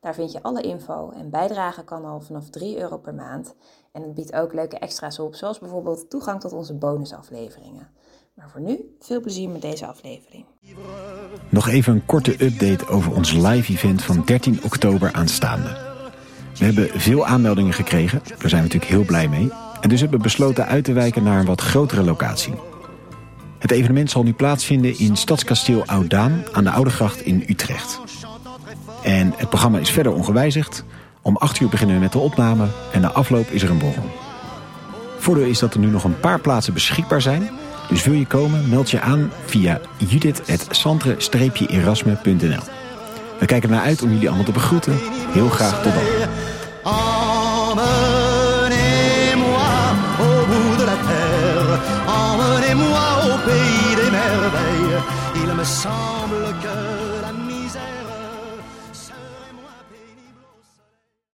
Daar vind je alle info en bijdragen kan al vanaf 3 euro per maand. En het biedt ook leuke extra's op, zoals bijvoorbeeld toegang tot onze bonusafleveringen. Maar voor nu, veel plezier met deze aflevering. Nog even een korte update over ons live event van 13 oktober aanstaande. We hebben veel aanmeldingen gekregen, daar zijn we natuurlijk heel blij mee. En dus hebben we besloten uit te wijken naar een wat grotere locatie. Het evenement zal nu plaatsvinden in Stadskasteel Oudaan aan de Oudegracht in Utrecht. En het programma is verder ongewijzigd. Om 8 uur beginnen we met de opname en na afloop is er een borrel. Voordeel is dat er nu nog een paar plaatsen beschikbaar zijn. Dus wil je komen, meld je aan via judith.centre-erasme.nl We kijken ernaar uit om jullie allemaal te begroeten. Heel graag tot dan. Il me semble que la misère.